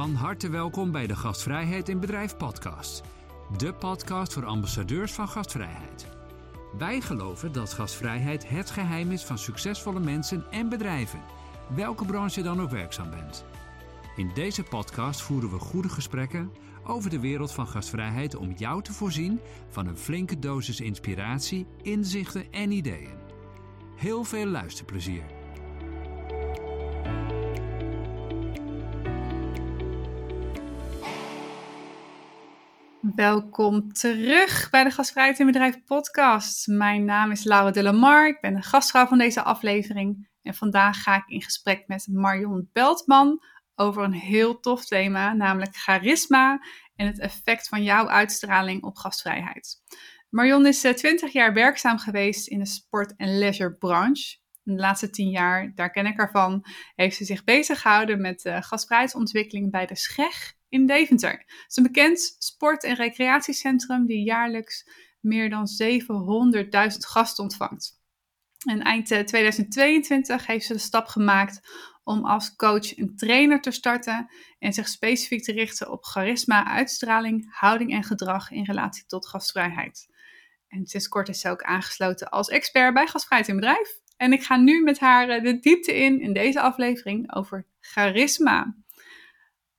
Van harte welkom bij de Gastvrijheid in Bedrijf podcast. De podcast voor ambassadeurs van gastvrijheid. Wij geloven dat gastvrijheid het geheim is van succesvolle mensen en bedrijven, welke branche dan ook werkzaam bent. In deze podcast voeren we goede gesprekken over de wereld van gastvrijheid om jou te voorzien van een flinke dosis inspiratie, inzichten en ideeën. Heel veel luisterplezier. Welkom terug bij de Gastvrijheid in Bedrijf podcast. Mijn naam is Laura de Lamar, ik ben de gastvrouw van deze aflevering. En vandaag ga ik in gesprek met Marion Beltman over een heel tof thema, namelijk charisma en het effect van jouw uitstraling op gastvrijheid. Marion is 20 eh, jaar werkzaam geweest in de sport- en leisurebranche. De laatste 10 jaar, daar ken ik haar van, heeft ze zich bezig gehouden met de gastvrijheidsontwikkeling bij de SCHEG in Deventer. Het is een bekend sport- en recreatiecentrum die jaarlijks meer dan 700.000 gasten ontvangt. En eind 2022 eh, heeft ze de stap gemaakt om als coach en trainer te starten en zich specifiek te richten op charisma, uitstraling, houding en gedrag in relatie tot gastvrijheid. En sinds kort is ze ook aangesloten als expert bij Gastvrijheid in Bedrijf. En ik ga nu met haar eh, de diepte in in deze aflevering over charisma.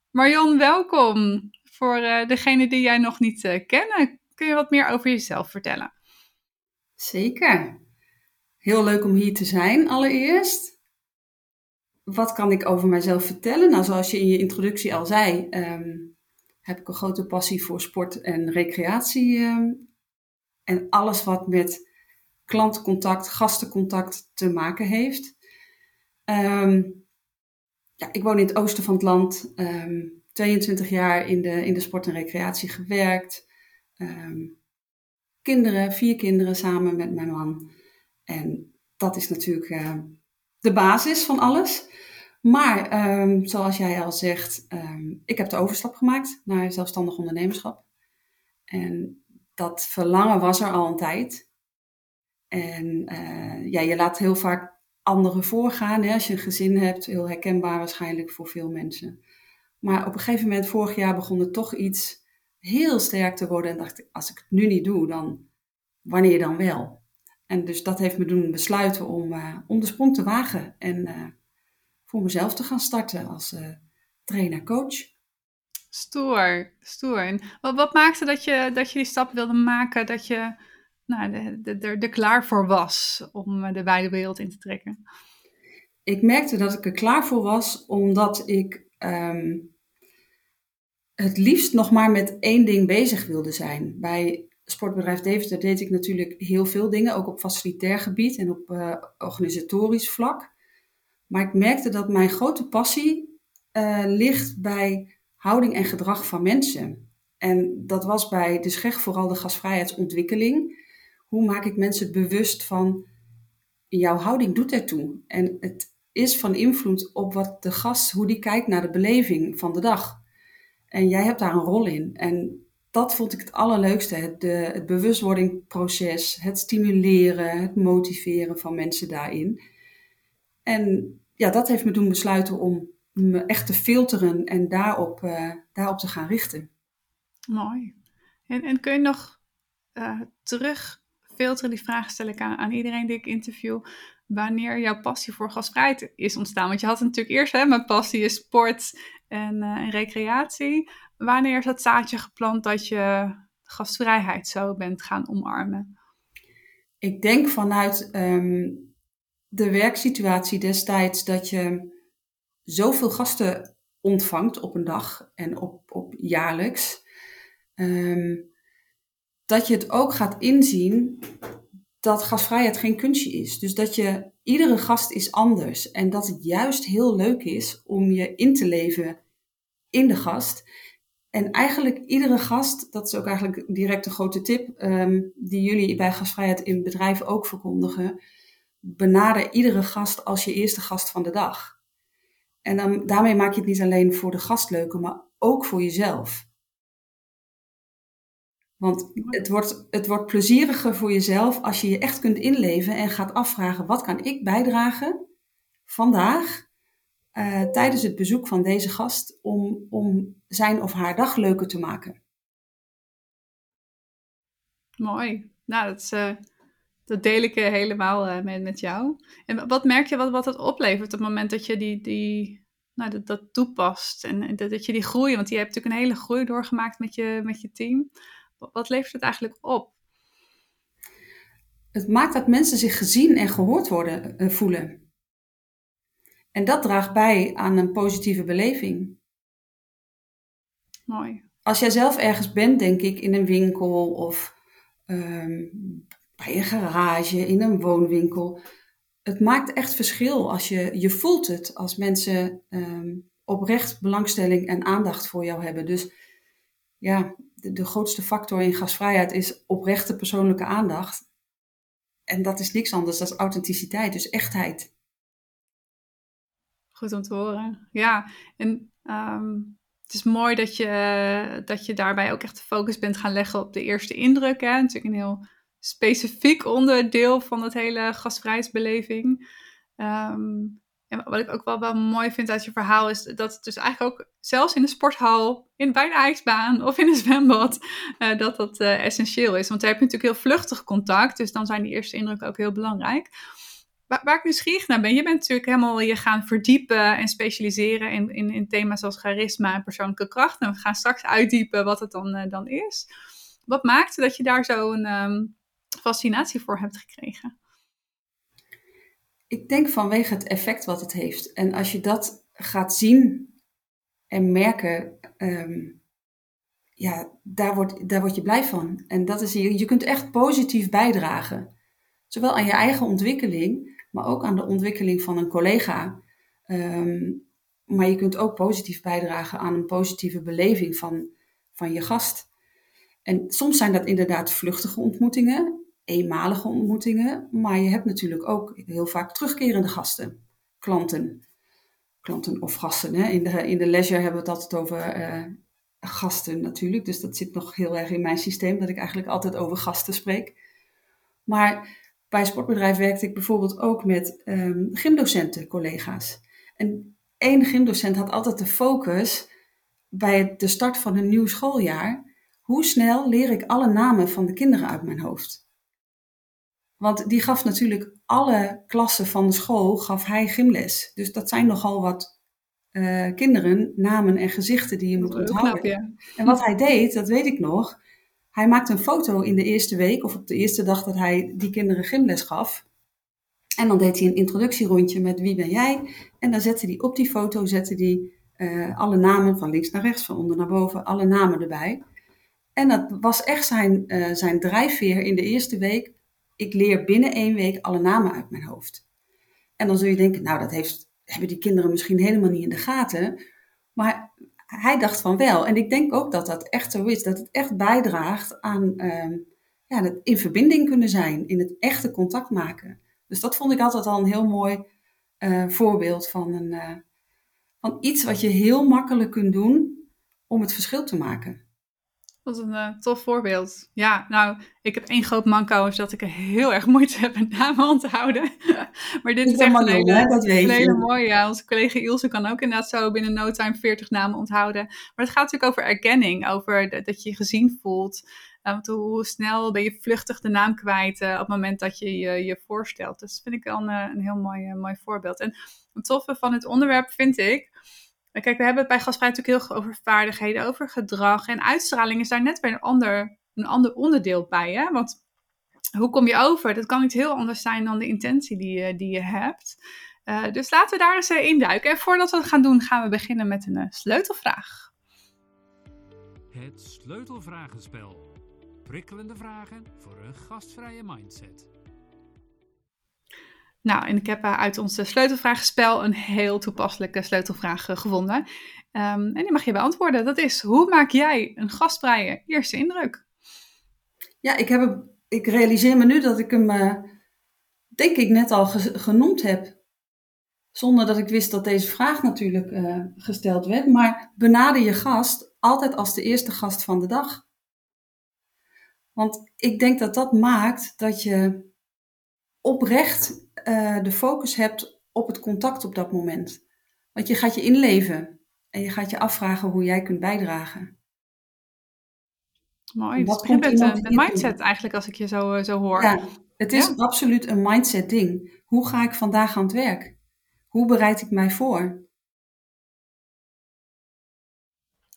Marion, welkom. Voor uh, degene die jij nog niet uh, kennen, kun je wat meer over jezelf vertellen? Zeker. Heel leuk om hier te zijn, allereerst. Wat kan ik over mijzelf vertellen? Nou, zoals je in je introductie al zei, ehm, heb ik een grote passie voor sport en recreatie. Ehm, en alles wat met klantcontact, gastencontact te maken heeft. Um, ja, ik woon in het oosten van het land. 22 ehm, jaar in de, in de sport en recreatie gewerkt. Ehm, kinderen, vier kinderen samen met mijn man. En dat is natuurlijk uh, de basis van alles. Maar ehm, zoals jij al zegt, ik heb de overstap gemaakt naar zelfstandig ondernemerschap. En dat verlangen was er al een tijd. En uh, ja, je laat heel vaak anderen voorgaan. Hè? Als je een gezin hebt, heel herkenbaar waarschijnlijk voor veel mensen. Maar op een gegeven moment, vorig jaar, begon het toch iets heel sterk te worden. En dacht ik, als ik het nu niet doe, dan wanneer dan wel? En dus dat heeft me doen besluiten om, om de sprong te wagen. En uh, voor mezelf te gaan starten als trainer-coach. Stoer, stoer. Wat, wat maakte dat je, dat je die stap wilde maken, dat je nou, er klaar voor was om eh, de wijde wereld in te trekken? Ik merkte dat ik er klaar voor was, omdat ik ehm, het liefst nog maar met één ding bezig wilde zijn. Bij Sportbedrijf Deventer deed ik natuurlijk heel veel dingen, ook op facilitair gebied en op uh, organisatorisch vlak. Maar ik merkte dat mijn grote passie uh, ligt bij houding en gedrag van mensen. En dat was bij de SCHEG vooral de gastvrijheidsontwikkeling hoe maak ik mensen bewust van jouw houding doet ertoe. En het is van invloed op wat de gast, hoe die kijkt naar de beleving van de dag. En jij hebt daar een rol in. En dat vond ik het allerleukste. Het, de, het bewustwordingproces, het stimuleren, het motiveren van mensen daarin. En ja, dat heeft me doen besluiten om me echt te filteren en daarop, uh, daarop te gaan richten. Mooi. En, en kun je nog uh, terug filteren, die vraag stel ik aan, iedereen die ik interview. Wanneer jouw passie voor gastvrijheid is ontstaan. Want je had natuurlijk eerst, hè, mijn passie is sport en, uh, en recreatie. Wanneer is dat zaadje geplant dat je gastvrijheid zo bent gaan omarmen? Ik denk vanuit um, de werksituatie destijds dat je zoveel gasten ontvangt op een dag en op, op jaarlijks. Um, dat je het ook gaat inzien dat gastvrijheid geen kunstje is. Dus dat je, iedere gast is anders. En dat het juist heel leuk is om je in te leven in de gast. En eigenlijk iedere gast, dat is ook eigenlijk direct een grote tip, um, die jullie bij gastvrijheid in bedrijven ook verkondigen. Benader iedere gast als je eerste gast van de dag. En dan, daarmee maak je het niet alleen voor de gast leuker, maar ook voor jezelf. Want het wordt, het wordt plezieriger voor jezelf als je je echt kunt inleven en gaat afvragen: wat kan ik bijdragen vandaag uh, tijdens het bezoek van deze gast om, om zijn of haar dag leuker te maken. Mooi. Nou, dat, uh, dat deel ik helemaal met, met jou. En wat merk je wat, wat het oplevert op het moment dat je die, die, nou, dat, dat toepast en dat, dat je die groei, want je hebt natuurlijk een hele groei doorgemaakt met je, met je team. Wat levert het eigenlijk op? Het maakt dat mensen zich gezien en gehoord worden, uh, voelen. En dat draagt bij aan een positieve beleving. Mooi. Als jij zelf ergens bent, denk ik, in een winkel of um, bij een garage, in een woonwinkel. Het maakt echt verschil als je, je voelt het als mensen um, oprecht belangstelling en aandacht voor jou hebben. Dus ja, de, de grootste factor in gastvrijheid is oprechte persoonlijke aandacht. En dat is niks anders dan authenticiteit, dus echtheid. Goed om te horen. Ja, en um, het is mooi dat je, dat je daarbij ook echt de focus bent gaan leggen op de eerste indruk. Natuurlijk een heel specifiek onderdeel van het hele gastvrijheidsbeleving. Um, en wat ik ook wel, wel mooi vind uit je verhaal is dat het dus eigenlijk ook zelfs in de sporthal, in, bij de ijsbaan of in een zwembad, uh, dat dat uh, essentieel is. Want daar heb je natuurlijk heel vluchtig contact, dus dan zijn die eerste indrukken ook heel belangrijk. Waar, waar ik nieuwsgierig naar ben, je bent natuurlijk helemaal je gaan verdiepen en specialiseren in, in, in thema's als charisma en persoonlijke kracht. En we gaan straks uitdiepen wat het dan, uh, dan is. Wat maakte dat je daar zo'n um, fascinatie voor hebt gekregen? Ik denk vanwege het effect wat het heeft. En als je dat gaat zien en merken, um, ja, daar word, daar word je blij van. En dat is, je, je kunt echt positief bijdragen. Zowel aan je eigen ontwikkeling, maar ook aan de ontwikkeling van een collega. Um, maar je kunt ook positief bijdragen aan een positieve beleving van, van je gast. En soms zijn dat inderdaad vluchtige ontmoetingen eenmalige ontmoetingen, maar je hebt natuurlijk ook heel vaak terugkerende gasten, klanten. Klanten of gasten. Hè? In, de, in de leisure hebben we het altijd over uh, gasten natuurlijk, dus dat zit nog heel erg in mijn systeem, dat ik eigenlijk altijd over gasten spreek. Maar bij een sportbedrijf werkte ik bijvoorbeeld ook met um, gymdocenten, collega's. En één gymdocent had altijd de focus bij de start van een nieuw schooljaar. Hoe snel leer ik alle namen van de kinderen uit mijn hoofd? Want die gaf natuurlijk alle klassen van de school, gaf hij gymles. Dus dat zijn nogal wat uh, kinderen, namen en gezichten die je moet onthouden. Knap, ja. En wat hij deed, dat weet ik nog. Hij maakte een foto in de eerste week of op de eerste dag dat hij die kinderen gymles gaf. En dan deed hij een introductierondje met wie ben jij. En dan zette hij op die foto zette hij, uh, alle namen van links naar rechts, van onder naar boven, alle namen erbij. En dat was echt zijn, uh, zijn drijfveer in de eerste week ik leer binnen één week alle namen uit mijn hoofd. En dan zul je denken, nou, dat heeft, hebben die kinderen misschien helemaal niet in de gaten. Maar hij dacht van wel. En ik denk ook dat dat echt zo is. Dat het echt bijdraagt aan uh, ja, het in verbinding kunnen zijn. In het echte contact maken. Dus dat vond ik altijd al een heel mooi uh, voorbeeld van, een, uh, van iets wat je heel makkelijk kunt doen om het verschil te maken. Wat een uh, tof voorbeeld. Ja, nou, ik heb één groot manco, is dat ik er heel erg moeite heb met namen onthouden. maar dit is, echt een hele, dat weet een hele mooie. Ja, onze collega Ilse kan ook inderdaad zo binnen no time 40 namen onthouden. Maar het gaat natuurlijk over erkenning, over dat je je gezien voelt. Uh, hoe snel ben je vluchtig de naam kwijt uh, op het moment dat je je, je voorstelt. Dus dat vind ik wel een, een heel mooi, mooi voorbeeld. En het toffe van het onderwerp vind ik Kijk, we hebben het bij gasvrij natuurlijk heel veel over vaardigheden, over gedrag. En uitstraling is daar net weer een ander, een ander onderdeel bij. Hè? Want hoe kom je over? Dat kan niet heel anders zijn dan de intentie die je, die je hebt. Uh, dus laten we daar eens uh, induiken. En voordat we het gaan doen, gaan we beginnen met een uh, sleutelvraag. Het sleutelvragenspel. Prikkelende vragen voor een gastvrije mindset. Nou, en ik heb eh, uit ons sleutelvragenspel een heel toepasselijke sleutelvraag eh, gevonden. Um, en die mag je beantwoorden. Dat is, hoe maak jij een gastvrije eerste indruk? Ja, ik, heb, ik realiseer me nu dat ik hem, uh, denk ik, net al genoemd heb. Zonder dat ik wist dat deze vraag natuurlijk gesteld werd. Maar benader je gast altijd als de eerste gast van de dag. Want ik denk dat dat maakt dat je oprecht uh, de focus hebt op het contact op dat moment. Want je gaat je inleven en je gaat je afvragen hoe jij kunt bijdragen. Mooi. Wat komt met een mindset eigenlijk als ik je zo, eh, zo hoor. Ja, het is absoluut een mindset ding. Hoe ga ik vandaag aan het werk? Hoe bereid ik mij voor?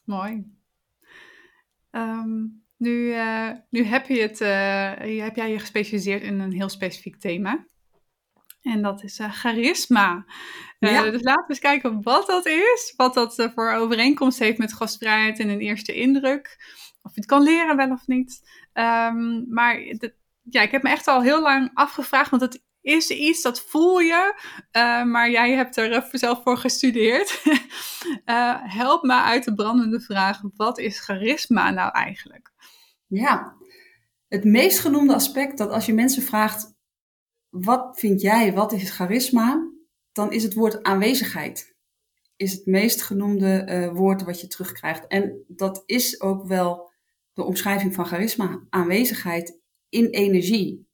Mooi. Ehm, nu, uh, nu heb, je het, uh, heb jij je gespecialiseerd in een heel specifiek thema. En dat is uh, charisma. Ja. Dus laten we eens kijken wat dat is. Wat dat voor overeenkomst heeft met gastvrijheid en een eerste indruk. Of je het kan leren wel of niet. Um, maar ja, ik heb me echt al heel lang afgevraagd. Want het is iets, dat voel je, maar jij hebt er zelf voor gestudeerd. help me uit de brandende vraag, wat is charisma nou eigenlijk? Ja, het meest genoemde aspect dat als je mensen vraagt, wat vind jij, wat is charisma? Dan is het woord aanwezigheid. Is het meest genoemde uh, woord wat je terugkrijgt. En dat is ook wel de omschrijving van charisma. Aanwezigheid in energie.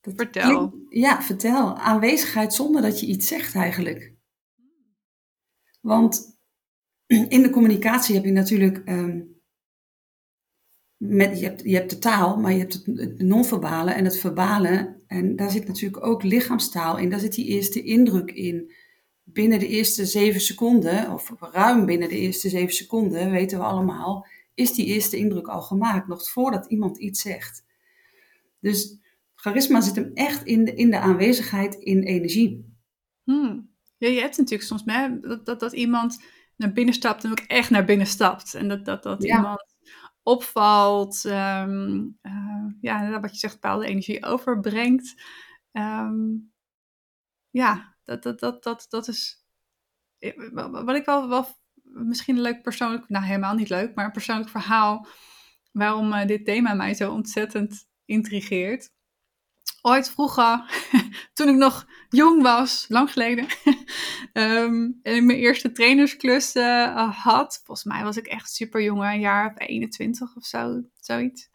vertel. ja, vertel. Aanwezigheid zonder dat je iets zegt eigenlijk. Want in de communicatie heb je natuurlijk. Um, met, je, hebt, je hebt de taal, maar je hebt het non-verbale en het verbale. En daar zit natuurlijk ook lichaamstaal in. Daar zit die eerste indruk in. Binnen de eerste zeven seconden, of ruim binnen de eerste zeven seconden, weten we allemaal, is die eerste indruk al gemaakt, nog voordat iemand iets zegt. Dus charisma zit hem echt in de, in de aanwezigheid in energie. Hmm. Ja, je hebt natuurlijk soms hè, dat, dat, dat iemand naar binnen stapt en ook echt naar binnen stapt. En dat, dat, dat iemand opvalt, um, uh, ja, wat je zegt, bepaalde energie overbrengt. Um, ja, dat, dat, dat, dat, dat is eh, wat ik wel, misschien een leuk persoonlijk, nou helemaal niet leuk, maar een persoonlijk verhaal waarom uh, dit thema mij zo ontzettend intrigeert. Ooit vroeger, toen ik nog jong was, lang geleden, um, en ik mijn eerste trainersklus uh, had, volgens mij was ik echt super jong, een jaar of 21 of zo, zoiets,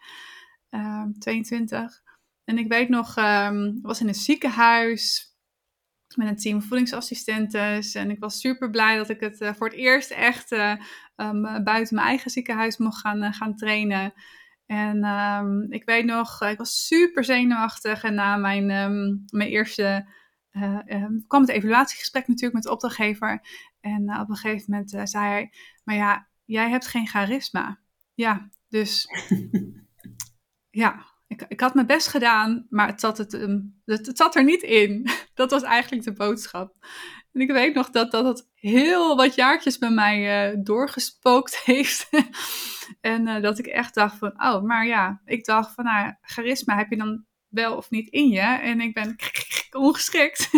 um, 22. En ik weet nog, um, was in een ziekenhuis, met een team voedingsassistentes. En ik was super blij dat ik het uh, voor het eerst echt um, buiten mijn eigen ziekenhuis mocht gaan, gaan trainen. En ik weet nog, ik was super zenuwachtig. En na mijn, um, mijn eerste kwam het evaluatiegesprek natuurlijk met de opdrachtgever. En op een gegeven moment zei hij, maar ja, jij hebt geen charisma. Ja, dus ja, ik, ik had mijn best gedaan, maar het zat, het, um, het, het, zat er niet in. Dat was eigenlijk de boodschap. En ik weet nog dat dat, dat heel wat jaartjes bij mij uh, doorgespookt heeft. en uh, dat ik echt dacht van, oh, maar ja, ik dacht van, nou, charisma heb je dan wel of niet in je. En ik ben ongeschikt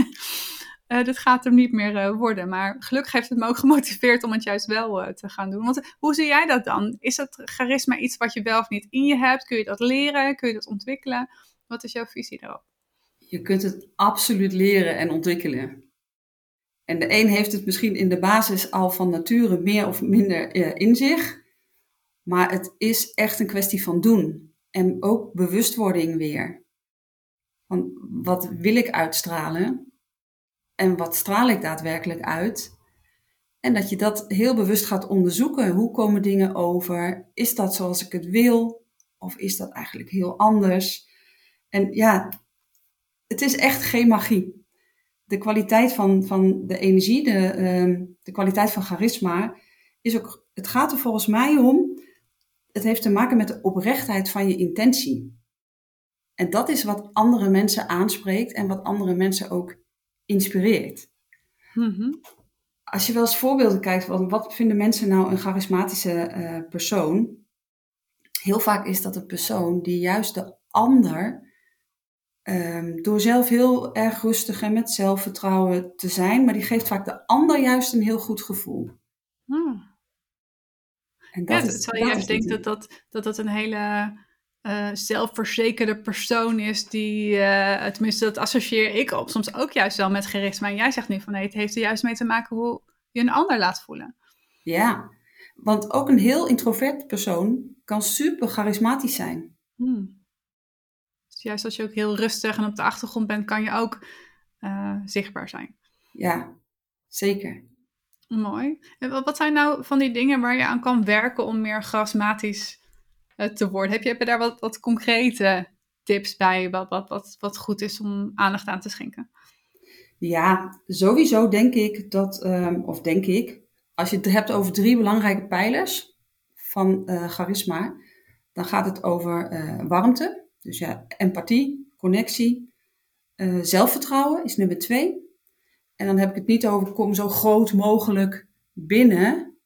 uh, dit gaat hem niet meer uh, worden. Maar gelukkig heeft het me ook gemotiveerd om het juist wel uh, te gaan doen. Want hoe zie jij dat dan? Is dat charisma iets wat je wel of niet in je hebt? Kun je dat leren? Kun je dat ontwikkelen? Wat is jouw visie daarop? Je kunt het absoluut leren en ontwikkelen. En de een heeft het misschien in de basis al van nature meer of minder in zich. Maar het is echt een kwestie van doen. En ook bewustwording weer. Wat wil ik uitstralen? en wat straal ik daadwerkelijk uit? En dat je dat heel bewust gaat onderzoeken. Hoe komen dingen over? Is dat zoals ik het wil? Of is dat eigenlijk heel anders? En ja, het is echt geen magie. De kwaliteit van, van de energie, de, uh, de kwaliteit van charisma, is ook, het gaat er volgens mij om, het heeft te maken met de oprechtheid van je intentie. En dat is wat andere mensen aanspreekt en wat andere mensen ook inspireert. Mhm. Als je wel eens voorbeelden kijkt van wat vinden mensen nou een charismatische uh, persoon, heel vaak is dat een persoon die juist de ander, um, door zelf heel erg rustig en met zelfvertrouwen te zijn, maar die geeft vaak de ander juist een heel goed gevoel. Hmm. En dat ja, is, terwijl je juist denkt dat dat, dat dat een hele uh, zelfverzekerde persoon is die, uh, tenminste dat associeer ik op, soms ook juist wel met charisma. En jij zegt nu van nee, het heeft er juist mee te maken hoe je een ander laat voelen. Ja, want ook een heel introvert persoon kan super charismatisch zijn. Hmm. Dus juist als je ook heel rustig en op de achtergrond bent, kan je ook uh, zichtbaar zijn. Ja, zeker. Mooi. En wat zijn nou van die dingen waar je aan kan werken om meer charismatisch eh, te worden? Heb je, daar wat, wat concrete tips bij, wat, wat, wat, wat goed is om aandacht aan te schenken? Ja, sowieso denk ik dat, um, of denk ik, als je het hebt over drie belangrijke pijlers van uh, charisma, dan gaat het over uh, warmte, dus ja, empathie, connectie, zelfvertrouwen is nummer twee. En dan heb ik het niet over kom zo groot mogelijk binnen,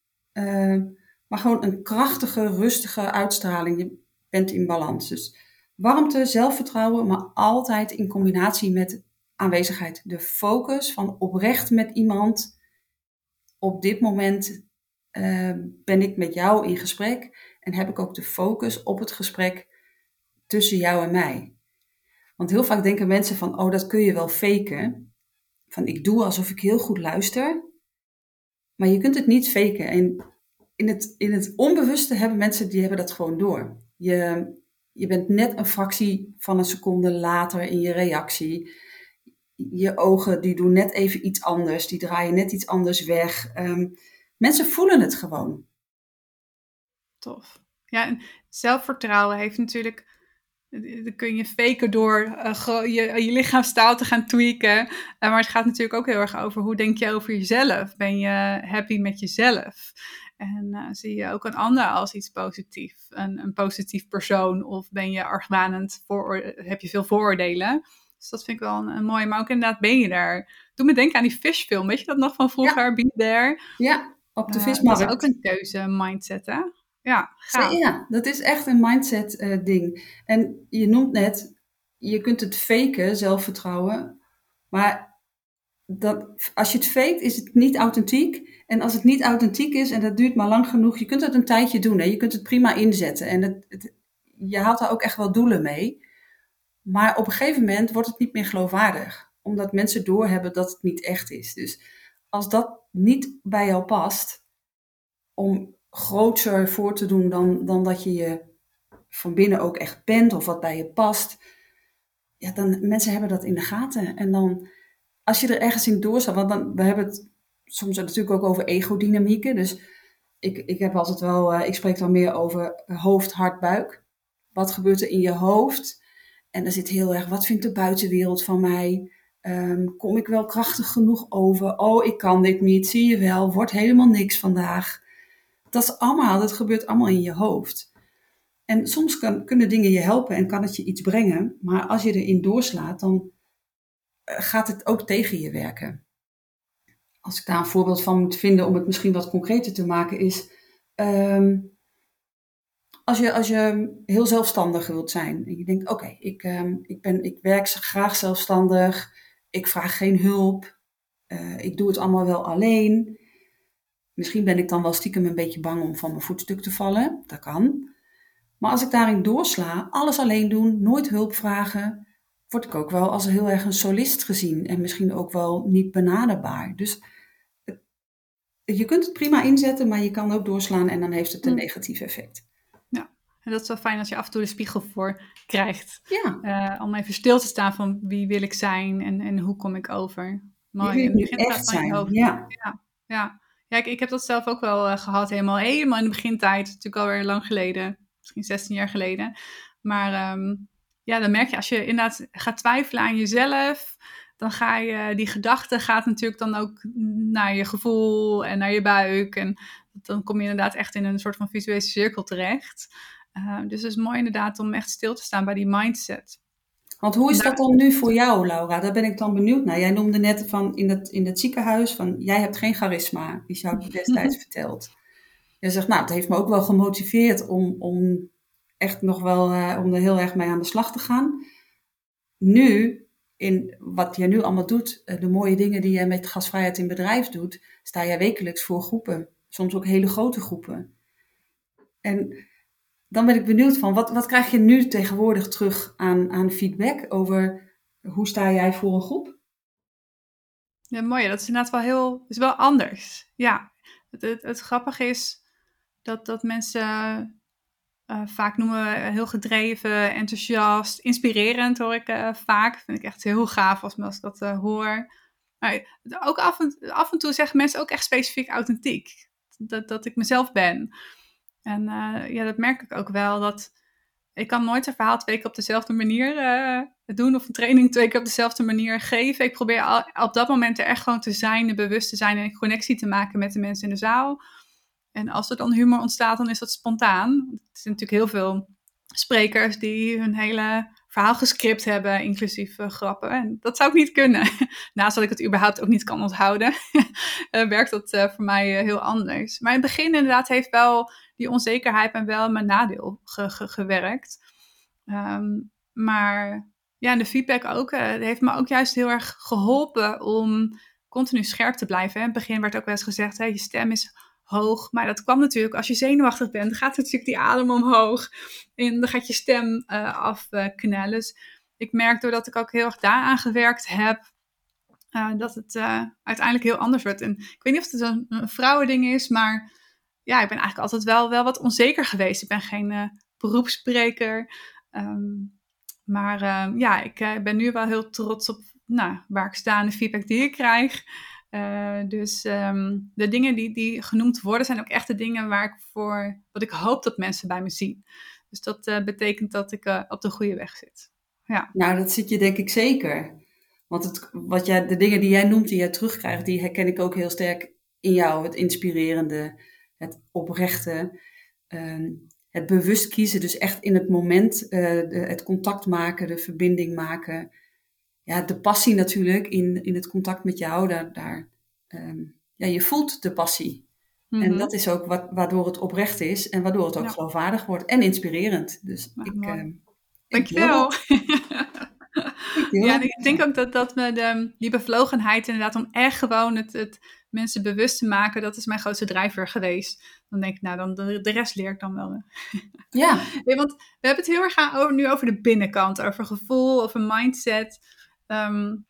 maar gewoon een krachtige, rustige uitstraling. Je bent in balans. Dus warmte, zelfvertrouwen, maar altijd in combinatie met aanwezigheid. De focus van oprecht met iemand. Op dit moment uh, ben ik met jou in gesprek en heb ik ook de focus op het gesprek tussen jou en mij. Want heel vaak denken mensen van, oh, dat kun je wel faken. Van, ik doe alsof ik heel goed luister. Maar je kunt het niet faken. En in het, in het onbewuste hebben mensen, die hebben dat gewoon door. Je, je bent net een fractie van een seconde later in je reactie. Je ogen die doen net even iets anders, die draaien net iets anders weg. Um, mensen voelen het gewoon. Tof. Ja, en zelfvertrouwen heeft natuurlijk. Dan kun je faken door uh, je, je lichaamstaal te gaan tweaken. Uh, maar het gaat natuurlijk ook heel erg over hoe denk je over jezelf. Ben je happy met jezelf? En uh, zie je ook een ander als iets positiefs, een, een positief persoon, of ben je argwanend, voor, heb je veel vooroordelen? Dus dat vind ik wel een, een mooi. Maar ook inderdaad, ben je daar? Doe me denken aan die fishfilm. Weet je dat nog van vroeger? Ja. Be There. Ja, op de uh, vismarkt. Dat is ook een keuze, mindset, hè? Ja, gaaf. ja, dat is echt een mindset uh, ding. En je noemt net, je kunt het faken, zelfvertrouwen. Maar dat, als je het fake, is het niet authentiek. En als het niet authentiek is en dat duurt maar lang genoeg, je kunt het een tijdje doen. Hè? Je kunt het prima inzetten. En je haalt daar ook echt wel doelen mee. Maar op een gegeven moment wordt het niet meer geloofwaardig. Omdat mensen doorhebben dat het niet echt is. Dus als dat niet bij jou past, om groter voor te doen dan, dan dat je je van binnen ook echt bent of wat bij je past. Ja, dan mensen hebben dat in de gaten. En dan als je er ergens in doorstaat, want dan, we hebben het soms natuurlijk ook over ego-dynamieken. Dus ik, ik heb altijd wel, uh, ik spreek dan meer over hoofd, hart, buik. Wat gebeurt er in je hoofd? En dan zit heel erg, wat vindt de buitenwereld van mij? Um, kom ik wel krachtig genoeg over? Oh, ik kan dit niet, zie je wel, wordt helemaal niks vandaag. Dat is allemaal, dat gebeurt allemaal in je hoofd. En soms kan, kunnen dingen je helpen en kan het je iets brengen. Maar als je erin doorslaat, dan gaat het ook tegen je werken. Als ik daar een voorbeeld van moet vinden om het misschien wat concreter te maken, is um, als, je, als je heel zelfstandig wilt zijn en je denkt: oké, ik, um, ik, ben, ik werk graag zelfstandig, ik vraag geen hulp, uh, ik doe het allemaal wel alleen. Misschien ben ik dan wel stiekem een beetje bang om van mijn voetstuk te vallen, dat kan. Maar als ik daarin doorsla, alles alleen doen, nooit hulp vragen, word ik ook wel als heel erg een solist gezien en misschien ook wel niet benaderbaar. Dus je kunt het prima inzetten, maar je kan ook doorslaan en dan heeft het een mm. negatief effect. Ja, en dat is wel fijn als je af en toe de spiegel voor krijgt. Ja. Uh, om even stil te staan van wie wil ik zijn en, en hoe kom ik over. Mooi. Je wil echt zijn, ja. ja. Ja, ja. ik, ik heb dat zelf ook wel uh, gehad, helemaal, helemaal in de begintijd. Natuurlijk alweer lang geleden, misschien 16 jaar geleden. Maar um, ja, dan merk je als je inderdaad gaat twijfelen aan jezelf, dan ga je, die gedachte gaat natuurlijk dan ook naar je gevoel en naar je buik. En dan kom je inderdaad echt in een soort van visuele cirkel terecht. Uh, dus het is mooi inderdaad om echt stil te staan bij die mindset. Want hoe is dat dan nu voor jou, Laura? Daar ben ik dan benieuwd naar. Jij noemde net van in het, in het ziekenhuis van jij hebt geen charisma. Die zou ik destijds verteld. Je zegt, nou, het heeft me ook wel gemotiveerd om, om echt nog wel uh, om er heel erg mee aan de slag te gaan. Nu, in wat je nu allemaal doet, uh, de mooie dingen die je met gasvrijheid in bedrijf doet, sta jij wekelijks voor groepen. Soms ook hele grote groepen. En dan ben ik benieuwd van, wat, wat krijg je nu tegenwoordig terug aan, aan feedback over hoe sta jij voor een groep? Ja, mooi. Dat is inderdaad wel heel, is wel anders. Ja, het, het, het grappige is dat, dat mensen uh, vaak noemen we heel gedreven, enthousiast, inspirerend hoor ik uh, vaak. Vind ik echt heel gaaf als, ik dat uh, hoor. Maar ook af en, af en toe zeggen mensen ook echt specifiek authentiek. Dat, dat ik mezelf ben. En ja, dat merk ik ook wel. Dat ik kan nooit een verhaal twee keer op dezelfde manier doen. Of een training twee keer op dezelfde manier geven. Ik probeer op dat moment er echt gewoon te zijn. Bewust te zijn. En connectie te maken met de mensen in de zaal. En als er dan humor ontstaat, dan is dat spontaan. Er zijn natuurlijk heel veel sprekers die hun hele verhaal gescript hebben, inclusief uh, grappen. En dat zou ik niet kunnen. Naast dat ik het überhaupt ook niet kan onthouden, uh, werkt dat uh, voor mij heel anders. Maar in het begin inderdaad heeft wel die onzekerheid me wel mijn nadeel ge ge gewerkt. Um, maar ja, en de feedback ook, heeft me ook juist heel erg geholpen om continu scherp te blijven. In het begin werd ook wel eens gezegd, hè, je stem is hoog. Maar dat kwam natuurlijk als je zenuwachtig bent, gaat natuurlijk die adem omhoog. En dan gaat je stem uh, afknellen. Dus ik merk doordat ik ook heel erg daaraan gewerkt heb, uh, dat het uiteindelijk heel anders wordt. En ik weet niet of het een, een vrouwending is, maar ja, ik ben eigenlijk altijd wel, wel wat onzeker geweest. Ik ben geen beroepsspreker. Um, maar ja, ik ben nu wel heel trots op nou, waar ik sta en de feedback die ik krijg. Uh, dus um, de dingen die, die genoemd worden zijn ook echt de dingen waar ik voor, wat ik hoop dat mensen bij me zien. Dus dat uh, betekent dat ik uh, op de goede weg zit. Ja. Nou, dat zit je denk ik zeker. Want het, wat jij, de dingen die jij noemt, die jij terugkrijgt, die herken ik ook heel sterk in jou. Het inspirerende, het oprechte, um, het bewust kiezen. Dus echt in het moment de, het contact maken, de verbinding maken ja, de passie natuurlijk in, in het contact met jou, daar, daar um, ja, je voelt de passie. Mm -hmm. En dat is ook wat, waardoor het oprecht is en waardoor het ook ja. geloofwaardig wordt en inspirerend. Dus nou, ik, uh, Dankjewel. ja, ik denk ook dat, dat me de, die bevlogenheid inderdaad om echt gewoon het, het mensen bewust te maken, dat is mijn grootste drijver geweest. Dan denk ik, nou, dan de, de rest leer ik dan wel. Ja. nee, want we hebben het heel erg over, nu over de binnenkant, over gevoel, over mindset. Um,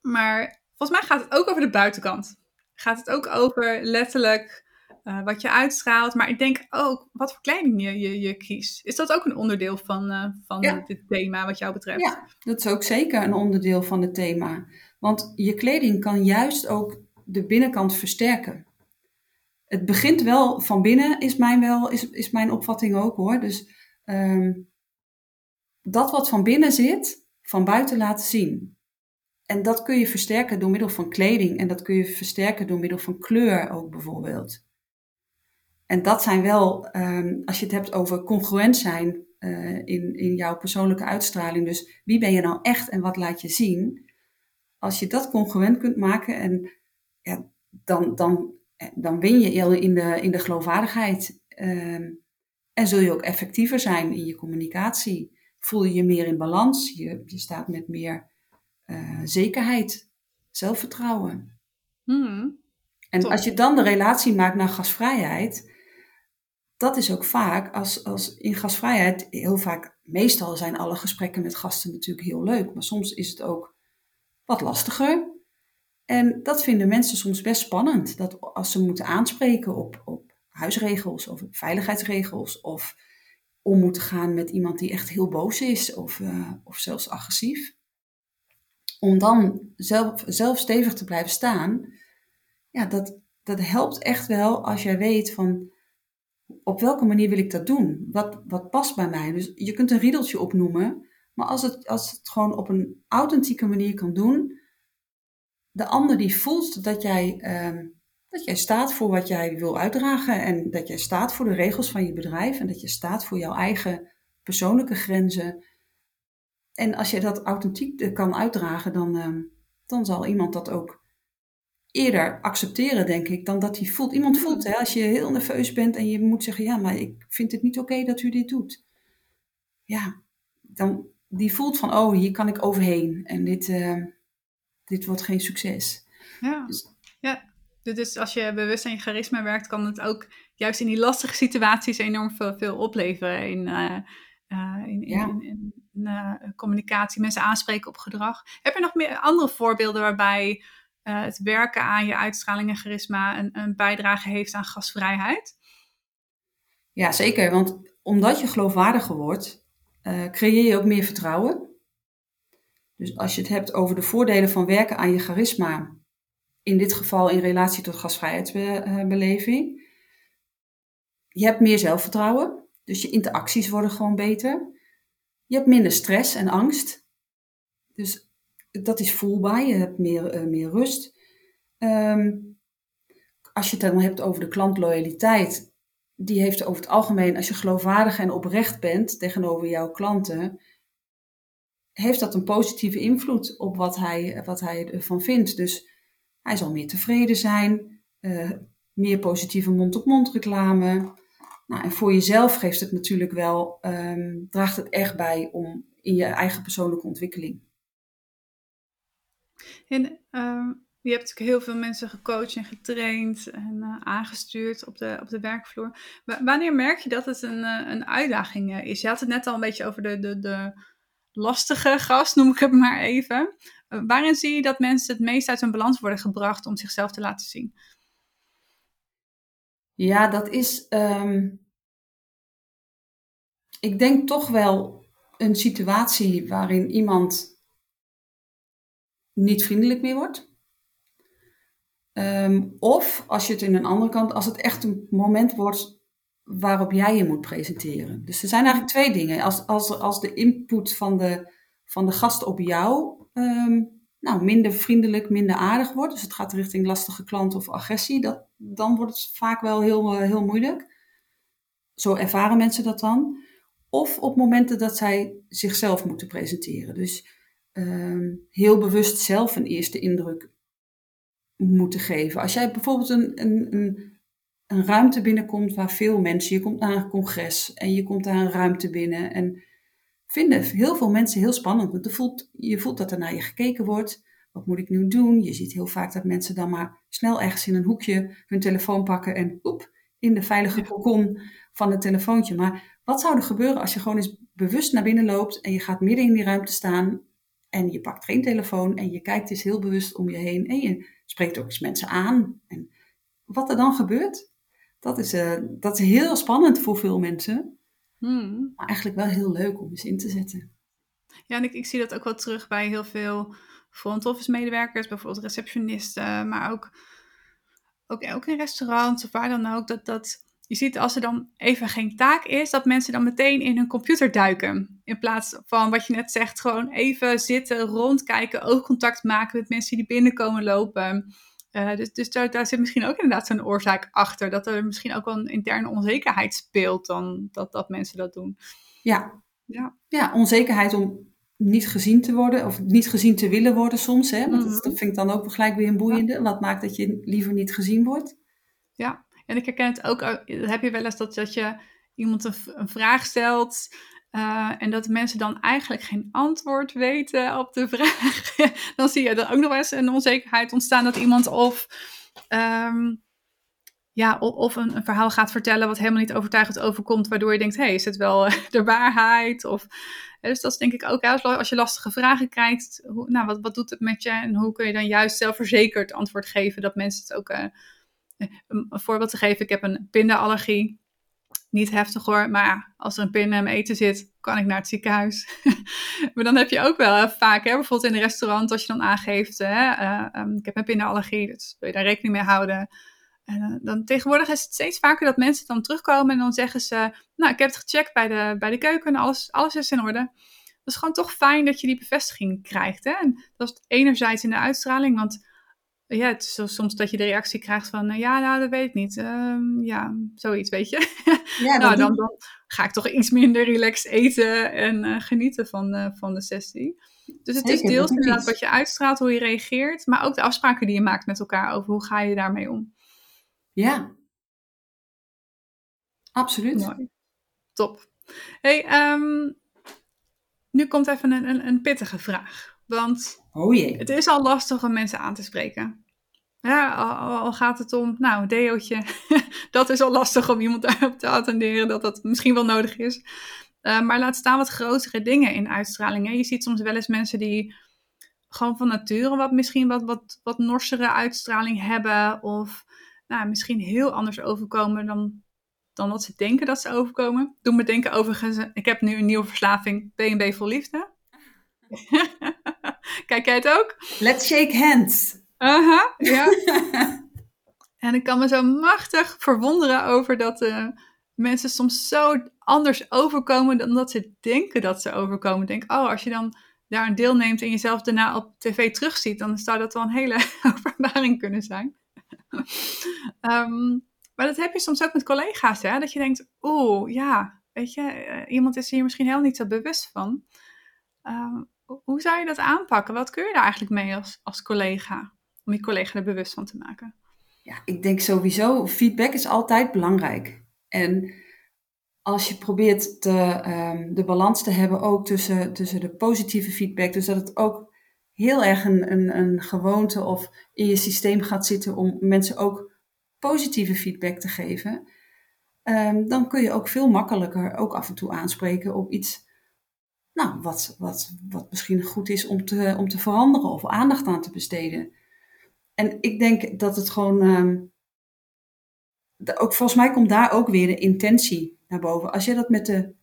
maar volgens mij gaat het ook over de buitenkant. Gaat het ook over letterlijk uh, wat je uitstraalt. Maar ik denk ook wat voor kleding je, je, je kiest. Is dat ook een onderdeel van, uh, van ja. dit thema wat jou betreft? Ja, dat is ook zeker een onderdeel van het thema. Want je kleding kan juist ook de binnenkant versterken. Het begint wel van binnen, is mijn, wel, is, is mijn opvatting ook hoor. Dus um, dat wat van binnen zit, van buiten laten zien. En dat kun je versterken door middel van kleding en dat kun je versterken door middel van kleur ook bijvoorbeeld. En dat zijn wel, um, als je het hebt over congruent zijn uh, in, in jouw persoonlijke uitstraling, dus wie ben je nou echt en wat laat je zien, als je dat congruent kunt maken en ja, dan, dan, dan win je in de, in de geloofwaardigheid um, en zul je ook effectiever zijn in je communicatie voel je je meer in balans. Je, je staat met meer uh, zekerheid, zelfvertrouwen. Hmm, en top. als je dan de relatie maakt naar gasvrijheid, dat is ook vaak, als, als in gasvrijheid, heel vaak, meestal zijn alle gesprekken met gasten natuurlijk heel leuk, maar soms is het ook wat lastiger. En dat vinden mensen soms best spannend, dat als ze moeten aanspreken op, op huisregels of veiligheidsregels of om moeten gaan met iemand die echt heel boos is of, uh, of zelfs agressief. Om dan zelf, zelf stevig te blijven staan, ja, dat, dat helpt echt wel als jij weet van op welke manier wil ik dat doen? Wat, wat past bij mij? Dus je kunt een riedeltje opnoemen, maar als het, als het gewoon op een authentieke manier kan doen, de ander die voelt dat jij uh, dat jij staat voor wat jij wil uitdragen en dat jij staat voor de regels van je bedrijf en dat je staat voor jouw eigen persoonlijke grenzen. En als je dat authentiek eh, kan uitdragen, dan, uh, dan zal iemand dat ook eerder accepteren, denk ik, dan dat hij voelt. Iemand voelt, hè, als je heel nerveus bent en je moet zeggen, ja, maar ik vind het niet oké okay dat u dit doet. Ja, dan die voelt van, oh, hier kan ik overheen en dit, uh, dit wordt geen succes. Ja, dus, ja. Dus als je bewust aan je charisma werkt, kan het ook juist in die lastige situaties enorm veel, veel opleveren in, uh, uh, in, ja. in, in, in uh, communicatie, mensen aanspreken op gedrag. Heb je nog meer andere voorbeelden waarbij het werken aan je uitstraling en charisma een, een bijdrage heeft aan gastvrijheid? Ja, zeker. Want omdat je geloofwaardiger wordt, creëer je ook meer vertrouwen. Dus als je het hebt over de voordelen van werken aan je charisma, in dit geval in relatie tot gastvrijheidsbeleving, je hebt meer zelfvertrouwen, dus je interacties worden gewoon beter. Je hebt minder stress en angst. Dus dat is voelbaar. Je hebt meer, uh, meer rust. Um, als je het dan hebt over de klantloyaliteit, die heeft over het algemeen, als je geloofwaardig en oprecht bent tegenover jouw klanten, heeft dat een positieve invloed op wat hij, wat hij ervan vindt. Dus hij zal meer tevreden zijn, uh, meer positieve mond-op-mond reclame. Nou, en voor jezelf geeft het natuurlijk wel, um, draagt het echt bij om in je eigen persoonlijke ontwikkeling. En um, je hebt natuurlijk heel veel mensen gecoacht en getraind en uh, aangestuurd op de, op de werkvloer. wanneer merk je dat het een, uh, een uitdaging is? Je had het net al een beetje over de, de, de lastige gast, noem ik het maar even. waarin zie je dat mensen het meest uit hun balans worden gebracht om zichzelf te laten zien? Ja, dat is. Um, ik denk toch wel een situatie waarin iemand niet vriendelijk meer wordt. Um, of als je het in een andere kant, als het echt een moment wordt waarop jij je moet presenteren. Dus er zijn eigenlijk twee dingen. Als, als, als de input van de, van de gast op jou um, nou, minder vriendelijk, minder aardig wordt. Dus het gaat richting lastige klant of agressie. Dat, dan wordt het vaak wel heel, uh, heel moeilijk. Zo ervaren mensen dat dan. Of op momenten dat zij zichzelf moeten presenteren. Dus um, heel bewust zelf een eerste indruk moeten geven. Als jij bijvoorbeeld een, een, een, een ruimte binnenkomt waar veel mensen, je komt naar een congres en je komt daar een ruimte binnen en vinden heel veel mensen heel spannend. Want je voelt, je voelt dat er naar je gekeken wordt. Wat moet ik nu doen? Je ziet heel vaak dat mensen dan maar snel ergens in een hoekje hun telefoon pakken en oep, in de veilige kokon van het telefoontje. Maar wat zou er gebeuren als je gewoon eens bewust naar binnen loopt en je gaat midden in die ruimte staan en je pakt geen telefoon en je kijkt eens heel bewust om je heen en je spreekt ook eens mensen aan. En wat er dan gebeurt, dat is, uh, dat is heel spannend voor veel mensen. Hmm. Maar eigenlijk wel heel leuk om eens in te zetten. Ja, en ik, ik zie dat ook wel terug bij heel veel front office medewerkers, bijvoorbeeld receptionisten, maar ook, ook, ook in restaurants of waar dan ook. Dat, dat, je ziet als er dan even geen taak is, dat mensen dan meteen in hun computer duiken. In plaats van wat je net zegt, gewoon even zitten, rondkijken, oogcontact maken met mensen die binnenkomen lopen. Uh, dus dus daar, daar, zit misschien ook inderdaad zo'n oorzaak achter. Dat er misschien ook wel een interne onzekerheid speelt dan dat, dat mensen dat doen. Ja. Ja. ja, onzekerheid om niet gezien te worden of niet gezien te willen worden soms. Hè? Want dat, mhm. vind ik dan ook gelijk weer een boeiende. Wat maakt dat je liever niet gezien wordt? Ja, en ik herken het ook, heb je wel eens dat, dat je iemand een, een vraag stelt uh, en dat mensen dan eigenlijk geen antwoord weten op de vraag. dan zie je er ook nog eens een onzekerheid ontstaan dat iemand of, um, ja, of, een, verhaal gaat vertellen wat helemaal niet overtuigend overkomt, waardoor je denkt, hé, hey, is het wel de waarheid? Of, dus dat is denk ik ook, als je lastige vragen krijgt, nou, wat, wat doet het met je en hoe kun je dan juist zelfverzekerd antwoord geven dat mensen het ook... Uh, een voorbeeld te geven, ik heb een pindaallergie. Niet heftig hoor, maar als er een pin in mijn eten zit, kan ik naar het ziekenhuis. maar dan heb je ook wel vaak, hè, bijvoorbeeld in een restaurant, als je dan aangeeft, hè, uh, um, ik heb een pindaallergie, dus wil je daar rekening mee houden. En uh, dan tegenwoordig is het steeds vaker dat mensen dan terugkomen en dan zeggen ze, nou, ik heb het gecheckt bij de, bij de keuken en alles, alles is in orde. Dat is gewoon toch fijn dat je die bevestiging krijgt. Hè? En dat is enerzijds in de uitstraling, want ja, het is soms dat je de reactie krijgt van, uh, ja, nou, dat weet ik niet. Uh, ja, zoiets, weet je. Ja, nou, dan, dan, ga ik toch iets minder relaxed eten en uh, genieten van, uh, van de sessie. Dus het Zeker, is deels inderdaad wat je uitstraalt, hoe je reageert, maar ook de afspraken die je maakt met elkaar over hoe ga je daarmee om. Ja, absoluut. Mooi. Top. Hey, um, nu komt even een, een, een pittige vraag. Want oh jee. het is al lastig om mensen aan te spreken. Ja, al, al gaat het om, nou, een dat is al lastig om iemand daarop te attenderen dat dat misschien wel nodig is. Uh, maar laat staan wat grotere dingen in uitstraling. Hè. Je ziet soms wel eens mensen die gewoon van nature wat, misschien wat, wat, wat norsere uitstraling hebben. Of nou, misschien heel anders overkomen dan, dan wat ze denken dat ze overkomen. Doe me denken overigens, ik heb nu een nieuwe verslaving, B&B voor liefde. Kijk jij het ook? Let's shake hands. Aha, ja. en ik kan me zo machtig verwonderen over dat uh, mensen soms zo anders overkomen dan dat ze denken dat ze overkomen. Denk, oh, als je dan daar een deelneemt en jezelf daarna op tv terugziet, dan zou dat wel een hele openbaring kunnen zijn. um, maar dat heb je soms ook met collega's, hè? dat je denkt, oeh, ja, weet je, uh, iemand is hier misschien helemaal niet zo bewust van. Uh, hoe zou je dat aanpakken? Wat kun je daar eigenlijk mee als, als collega? Om je collega er bewust van te maken. Ja, ik denk sowieso, feedback is altijd belangrijk. En als je probeert de, um, de balans te hebben ook tussen, tussen de positieve feedback, dus dat het ook heel erg een, een, een gewoonte of in je systeem gaat zitten om mensen ook positieve feedback te geven, um, dan kun je ook veel makkelijker ook af en toe aanspreken op iets nou, wat, wat, wat misschien goed is om te, om te veranderen of aandacht aan te besteden. En ik denk dat het gewoon. Um, ook, volgens mij komt daar ook weer de intentie naar boven. Als je dat met de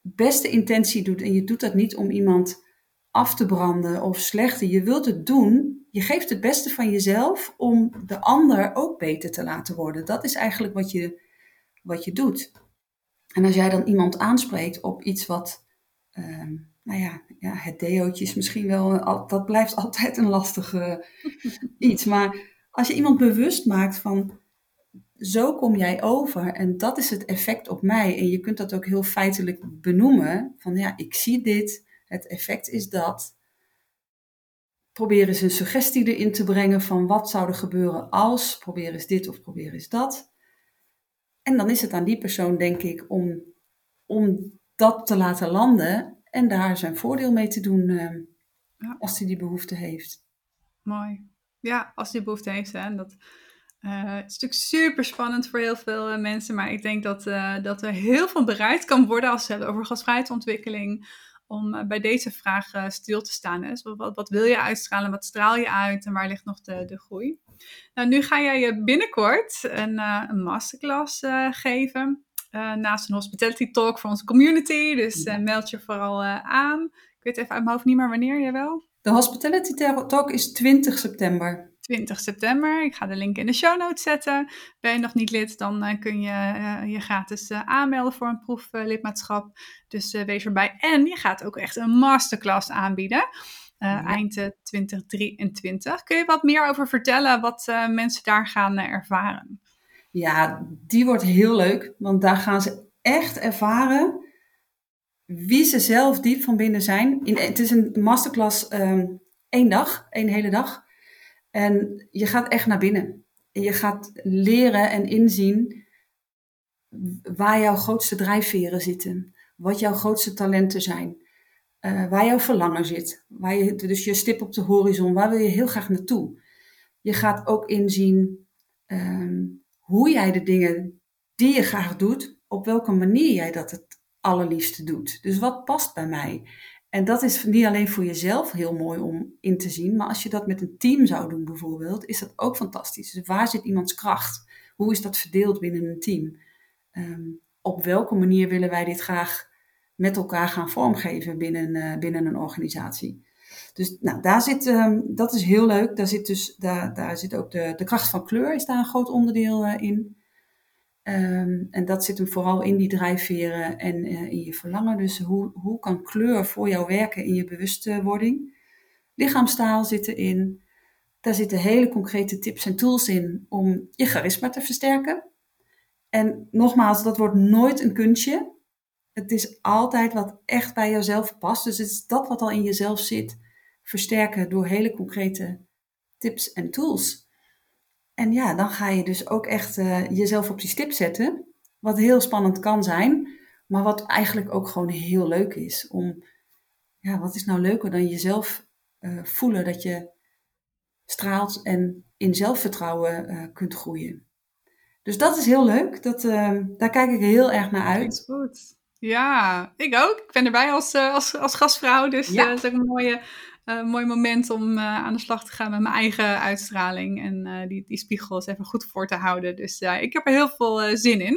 beste intentie doet en je doet dat niet om iemand af te branden of slechter, je wilt het doen, je geeft het beste van jezelf om de ander ook beter te laten worden. Dat is eigenlijk wat je, wat je doet. En als jij dan iemand aanspreekt op iets wat Ehm, nou ja, ja, het deootje is misschien wel, dat blijft altijd een lastig iets. Maar als je iemand bewust maakt van, zo kom jij over en dat is het effect op mij. En je kunt dat ook heel feitelijk benoemen, van ja, ik zie dit, het effect is dat. Probeer eens een suggestie erin te brengen van wat zou er gebeuren als, probeer eens dit of probeer eens dat. En dan is het aan die persoon, denk ik, om, om dat te laten landen en daar zijn voordeel mee te doen uh, ja. als hij die behoefte heeft. Mooi. Ja, als hij die behoefte heeft. Hè. Dat, uh, het is natuurlijk super spannend voor heel veel uh, mensen, maar ik denk dat, dat er heel veel bereid kan worden als ze hebben over gastvrijheidsontwikkeling. Om bij deze vraag stil te staan. Hè. Dus wat, wat, wil je uitstralen? Wat straal je uit? En waar ligt nog de, de groei? Nou, nu ga jij je binnenkort een, een masterclass geven uh, naast een hospitality talk voor onze community. Dus uh, meld je vooral uh, aan. Ik weet even uit mijn hoofd niet meer wanneer, jij wel? De hospitality talk is 20 september. 20 september. Ik ga de link in de show notes zetten. Ben je nog niet lid, dan kun je je gratis aanmelden voor een proeflidmaatschap. Dus wees erbij. En je gaat ook echt een masterclass aanbieden. Ja. Eind 2023. Kun je wat meer over vertellen wat mensen daar gaan ervaren? Ja, die wordt heel leuk, want daar gaan ze echt ervaren wie ze zelf diep van binnen zijn. Het is een masterclass um, één dag, één hele dag. En je gaat echt naar binnen. En je gaat leren en inzien waar jouw grootste drijfveren zitten. Wat jouw grootste talenten zijn. Uh, waar jouw verlangen zit. Waar je, dus je stip op de horizon. Waar wil je heel graag naartoe? Je gaat ook inzien um, hoe jij de dingen die je graag doet, op welke manier jij dat het allerliefste doet. Dus wat past bij mij? En dat is niet alleen voor jezelf heel mooi om in te zien, maar als je dat met een team zou doen bijvoorbeeld, is dat ook fantastisch. Dus waar zit iemands kracht? Hoe is dat verdeeld binnen een team? Um, op welke manier willen wij dit graag met elkaar gaan vormgeven binnen, uh, binnen een organisatie? Dus nou, daar zit, um, dat is heel leuk. Daar zit, dus, daar, daar zit ook de, de kracht van kleur is daar een groot onderdeel uh, in. Um, en dat zit hem vooral in die drijfveren en uh, in je verlangen. Dus hoe, hoe kan kleur voor jou werken in je bewustwording? Lichaamstaal zit erin. Daar zitten hele concrete tips en tools in om je charisma te versterken. En nogmaals, dat wordt nooit een kunstje. Het is altijd wat echt bij jezelf past. Dus het is dat wat al in jezelf zit versterken door hele concrete tips en tools. En ja, dan ga je dus ook echt uh, jezelf op die stip zetten. Wat heel spannend kan zijn, maar wat eigenlijk ook gewoon heel leuk is. Om, ja, wat is nou leuker dan jezelf uh, voelen dat je straalt en in zelfvertrouwen uh, kunt groeien. Dus dat is heel leuk. Dat, daar kijk ik heel erg naar uit. Goed. Ja, ik ook. Ik ben erbij als, als, als gastvrouw. Dus ja. dat is ook een mooie uh, mooi moment om uh, aan de slag te gaan met mijn eigen uitstraling. En uh, die, die spiegels even goed voor te houden. Dus ik heb er heel veel zin in.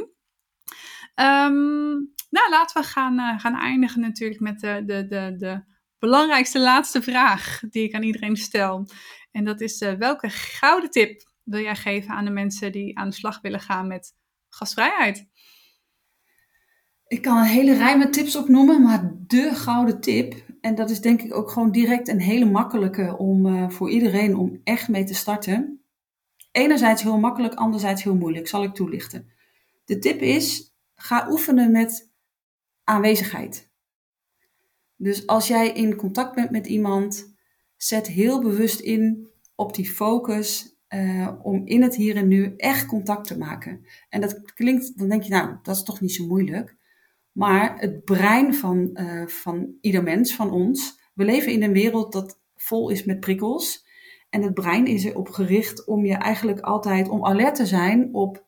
Um, nou, laten we gaan, gaan eindigen natuurlijk met de, de, de, de belangrijkste laatste vraag die ik aan iedereen stel. En dat is: welke gouden tip wil jij geven aan de mensen die aan de slag willen gaan met gastvrijheid? Ik kan een hele rij met tips opnoemen, maar de gouden tip, en dat is denk ik ook gewoon direct een hele makkelijke om uh, voor iedereen om echt mee te starten. Enerzijds heel makkelijk, anderzijds heel moeilijk, zal ik toelichten. De tip is: ga oefenen met aanwezigheid. Dus als jij in contact bent met iemand, zet heel bewust in op die focus uh, om in het hier en nu echt contact te maken. En dat klinkt, dan denk je, nou, dat is toch niet zo moeilijk. Maar het brein van, uh, van ieder mens, van ons, we leven in een wereld dat vol is met prikkels. En het brein is erop gericht om je eigenlijk altijd om alert te zijn op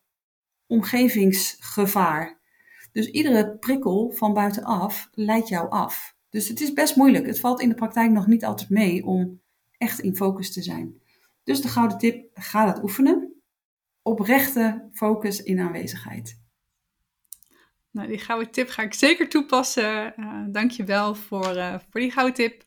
omgevingsgevaar. Dus iedere prikkel van buitenaf leidt jou af. Dus het is best moeilijk. Het valt in de praktijk nog niet altijd mee om echt in focus te zijn. Dus de gouden tip, ga dat oefenen. Oprechte focus in aanwezigheid. Nou, die gouden tip ga ik zeker toepassen. Uh, Dank je wel voor, uh, voor die gouden tip.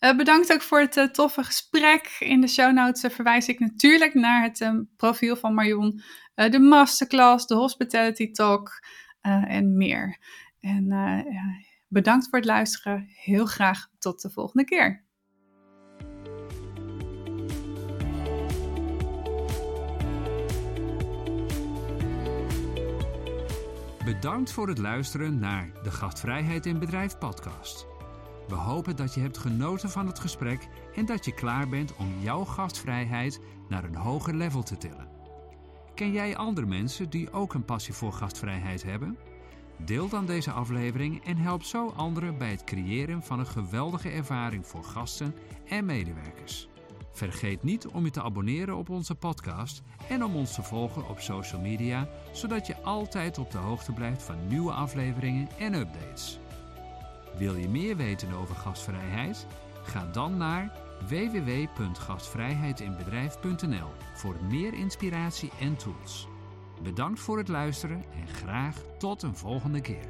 Uh, bedankt ook voor het toffe gesprek. In de show notes verwijs ik natuurlijk naar het profiel van Marion, de masterclass, de hospitality talk en meer. En bedankt voor het luisteren. Heel graag tot de volgende keer. Bedankt voor het luisteren naar de Gastvrijheid in Bedrijf podcast. We hopen dat je hebt genoten van het gesprek en dat je klaar bent om jouw gastvrijheid naar een hoger level te tillen. Ken jij andere mensen die ook een passie voor gastvrijheid hebben? Deel dan deze aflevering en help zo anderen bij het creëren van een geweldige ervaring voor gasten en medewerkers. Vergeet niet om je te abonneren op onze podcast en om ons te volgen op social media, zodat je altijd op de hoogte blijft van nieuwe afleveringen en updates. Wil je meer weten over gastvrijheid? Ga dan naar www.gastvrijheidinbedrijf.nl voor meer inspiratie en tools. Bedankt voor het luisteren en graag tot een volgende keer.